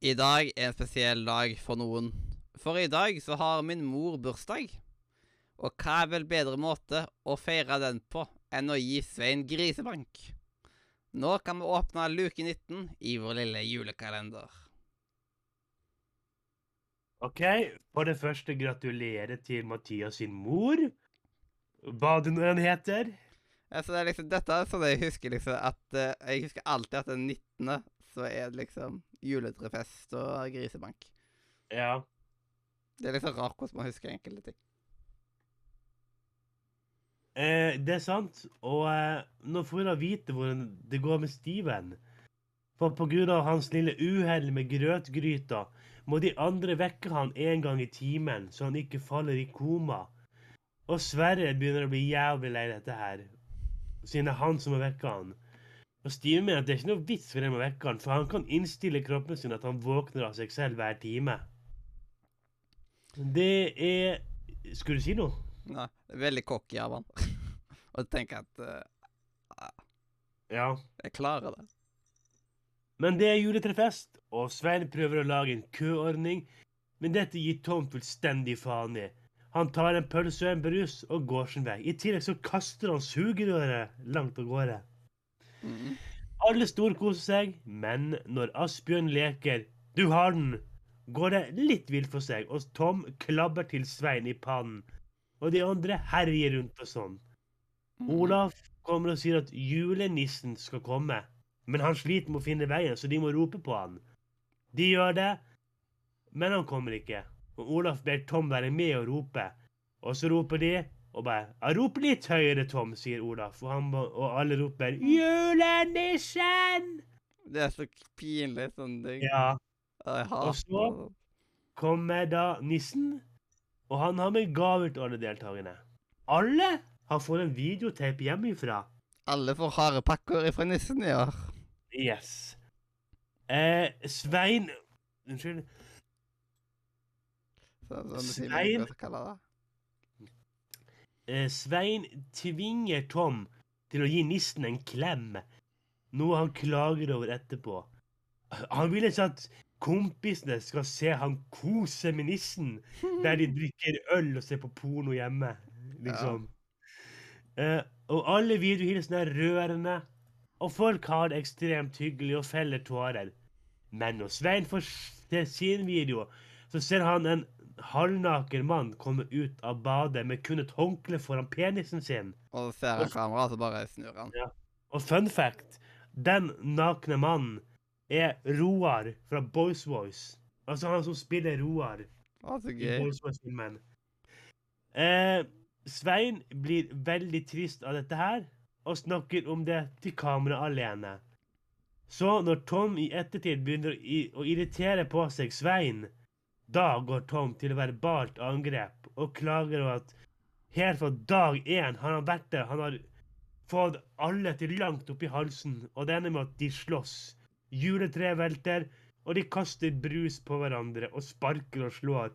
I dag er en spesiell dag for noen. For i dag så har min mor bursdag. Og hva er vel bedre måte å feire den på enn å gi Svein grisebank? Nå kan vi åpne luke 19 i vår lille julekalender. OK, for det første gratulerer til Mathias sin mor. Hva det nå enn heter. Altså, det er liksom, dette er sånn jeg husker liksom at eh, Jeg husker alltid at den 19. så er det liksom juletrefest og grisebank. Ja. Det er liksom rart hvordan man husker enkelte ting. Eh, det er sant. Og eh, nå får vi da vite hvordan det går med Steven. For på grunn av hans lille uhell med grøtgryta, må de andre vekke han en gang i timen, så han ikke faller i koma. Og Sverre begynner å bli jævlig lei dette her, siden det er han som må vekke han. Og Steve mener at det er ikke noe vits for dem å vekke han, for han kan innstille kroppen sin at han våkner av seg selv hver time. Det er Skulle du si noe? Nei, veldig cocky av han. og tenker at uh, Ja. jeg klarer det. Men det er juletrefest, og Svein prøver å lage en køordning, men dette gir Tom fullstendig faen i. Han tar en pølse og en brus og går sin vei. I tillegg så kaster han sugerøret langt av gårde. Mm. Alle storkoser seg, men når Asbjørn leker 'du har den', går det litt vilt for seg, og Tom klabber til Svein i pannen. Og de andre herjer rundt og sånn. Mm. Olaf kommer og sier at julenissen skal komme, men han sliter med å finne veien, så de må rope på han. De gjør det, men han kommer ikke. Og Olaf ber Tom være med og rope. Og så roper de, og bare 'Rop litt høyere, Tom', sier Olaf. Og, han, og alle roper 'Julenissen!' Det er så pinlig sånne ting. Ja. Og så? kommer da nissen, og han har med gaver til alle deltakerne. Alle har fått en videotape hjemmefra. Alle får harde pakker fra nissen i år. Yes. Eh, Svein Unnskyld. Så, sånn sier Svein- man ikke kalle det. Eh, Svein tvinger Tom til å gi nissen en klem, noe han klager over etterpå. Han vil ikke at kompisene skal se han kose med nissen, der de drikker øl og ser på porno hjemme, liksom. Eh, og alle videohilsene er rørende, og folk har det ekstremt hyggelig og feller tårer. Men når Svein får se sin video, så ser han en halvnaken mann komme ut av badet med kun et håndkle foran penisen sin. Og ser han kameraet, så bare snur han. Og fun fact, den nakne mannen er Roar fra Boys Voice. Altså han som spiller Roar ah, så i. Boys Voice-filmen. Eh, Svein blir veldig trist av dette her, og snakker om det til kamera alene. Så når Tom i ettertid begynner å irritere på seg Svein, da går Tom til verbalt angrep og klager over at helt fra dag én har han vært der. Han har fått alle til langt opp i halsen, og det ender med at de slåss. Juletreet velter, og de kaster brus på hverandre og sparker og slår.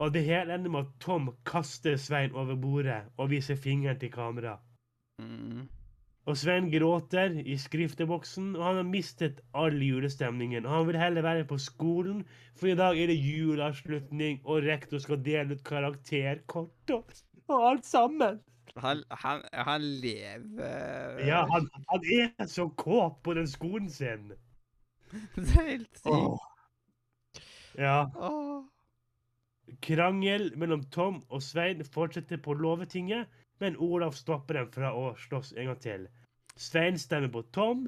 Og det hele ender med at Tom kaster Svein over bordet og viser fingeren til kamera. Mm. Og Svein gråter i skrifteboksen, og han har mistet all julestemningen. Og han vil heller være på skolen, for i dag er det juleavslutning, og rektor skal dele ut karakterkort og, og alt sammen. Han, han, han lever Ja, han, han er så kåt på den skolen sin. Det er helt sykt. Oh. Ja. Oh. Krangel mellom Tom og Svein fortsetter på Låvetinget, men Olav stopper dem fra å slåss en gang til. Svein stemmer på Tom,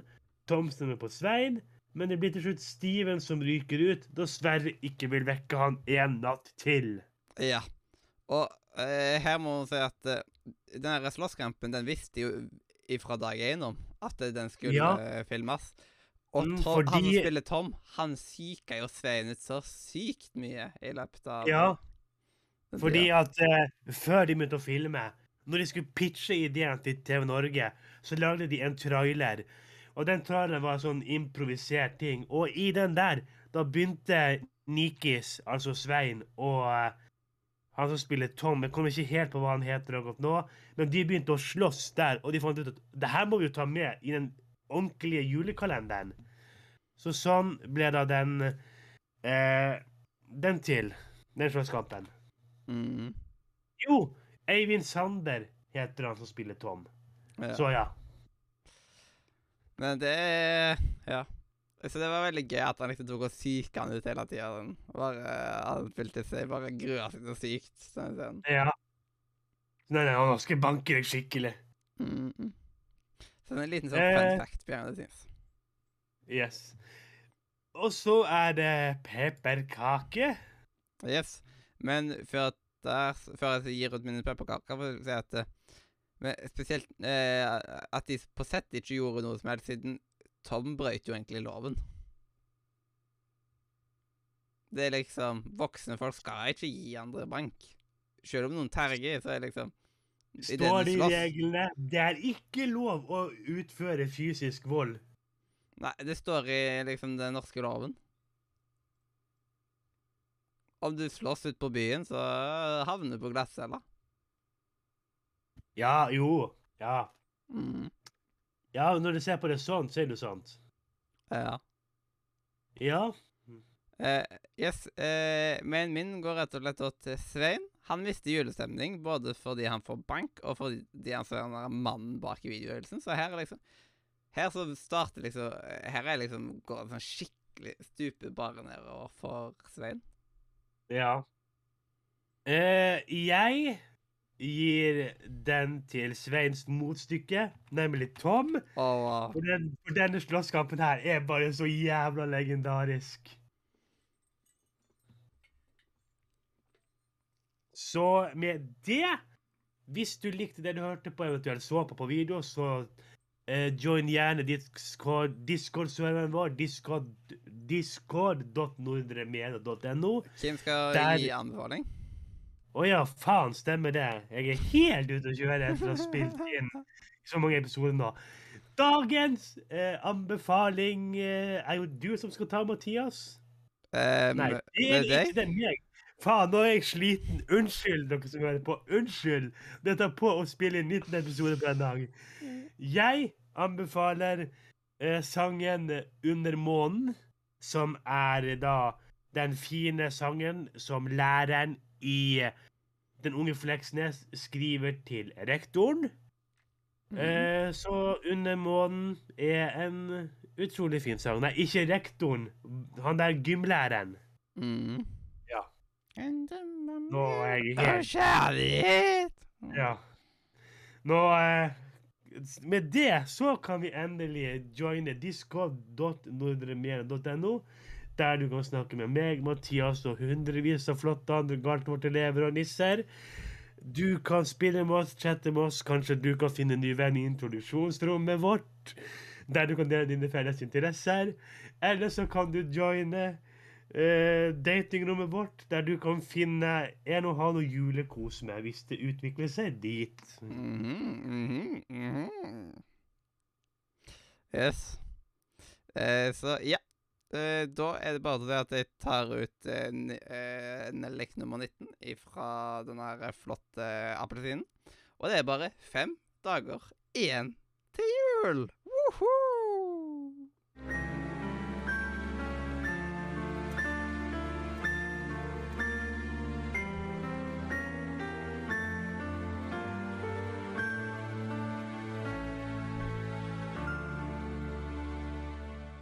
Tom stemmer på Svein, men det blir til slutt Steven som ryker ut, da Sverre ikke vil vekke han en natt til. Ja. Og eh, her må man si at eh, den slåsskampen, den visste jo ifra dag én om at den skulle Ja. eh, filmes. Og Tom, Fordi... han som spiller Tom, han psyka jo Svein ut så sykt mye i løpet av Ja, fordi at eh, før de begynte å filme, når de skulle pitche ideen til TV Norge, så lagde de en trailer. Og den traileren var en sånn improvisert ting. Og i den der, da begynte Nikis, altså Svein, og uh, han som spiller Tom Jeg kommer ikke helt på hva han heter akkurat nå, men de begynte å slåss der, og de fant ut at det her må vi jo ta med i den ordentlige julekalenderen. Så sånn ble da den uh, den til. Den slåsskampen. Mm. Jo, Eivind Sander heter han som spiller Tom. Ja. Så ja. Men det Ja. Så det var veldig gøy at han liksom tok og psyka han ut hele tida. Han følte seg bare grua seg så sykt. Sånn, sånn. Ja. Nei, nei, han skal banke deg skikkelig. Mm -mm. Så det er en liten sånn Eh. fun fact Bjørn, det scenes. Yes. Og så er det pepperkake. Yes. Men før, der, før jeg gir ut mine pepperkaker, vil jeg si at eh, men Spesielt eh, at de på sett ikke gjorde noe som helst, siden Tom brøt jo egentlig loven. Det er liksom Voksne folk skal ikke gi andre bank. Selv om noen terger, så er liksom Står de det i reglene. Det er ikke lov å utføre fysisk vold. Nei, det står i liksom den norske loven. Om du slåss ut på byen, så havner du på glattcella. Ja, jo. Ja. Mm. Ja, når du ser på det sånn, så er det sant. Ja. Ja. Uh, yes, uh, men min går rett og slett til Svein. Han mister julestemning både fordi han får bank, og fordi han ser den mannen bak i videoøvelsen. Så her er liksom Her så starter liksom Her er liksom går det sånn skikkelig stupe bare nedover for Svein. Ja. Eh, jeg gir den til Sveins motstykke, nemlig Tom. Og For, den, for denne slåsskampen her er bare så jævla legendarisk. Så med det Hvis du likte det du hørte på, eventuelt så på på video, så eh, join gjerne Discord- Discord-serveren vår, discord, discord.nordremedia.no. Kim skal Der- gi anbefaling. Å ja, faen, stemmer det. Jeg er helt ute å kjøre etter å ha spilt inn så mange episoder nå. Dagens eh, anbefaling eh, er jo du som skal ta, Mathias. Um, Nei, det er ikke det meg. Faen, nå er jeg sliten. Unnskyld, dere som hører på. Unnskyld. Det tar på å spille inn 19 episoder på en dag. Jeg anbefaler eh, sangen 'Under månen', som er da den fine sangen som læreren i Den unge Fleksnes skriver til rektoren. Eh, så 'Under månen' er en utrolig fin sang. Nei, ikke rektoren. Han der gymlæreren. Mm. Ja. Nå er jeg helt Kjærlighet! Ja. Nå eh, Med det så kan vi endelig joine discord.nordremer.no, der du kan snakke med meg, Mathias og hundrevis av flotte andre Galtvort-elever og nisser. Du kan spille med oss, chatte med oss, kanskje du kan finne en ny venn i introduksjonsrommet vårt, der du kan dele dine felles interesser. Eller så kan du joine uh, datingrommet vårt, der du kan finne en å ha noe julekos med hvis det utvikler seg dit. Mhm, mhm, mhm. Yes. Eh, så ja. Eh, da er det bare det at jeg tar ut eh, eh, Nellik nummer 19 fra den her flotte appelsinen. Og det er bare fem dager igjen til jul! Woohoo!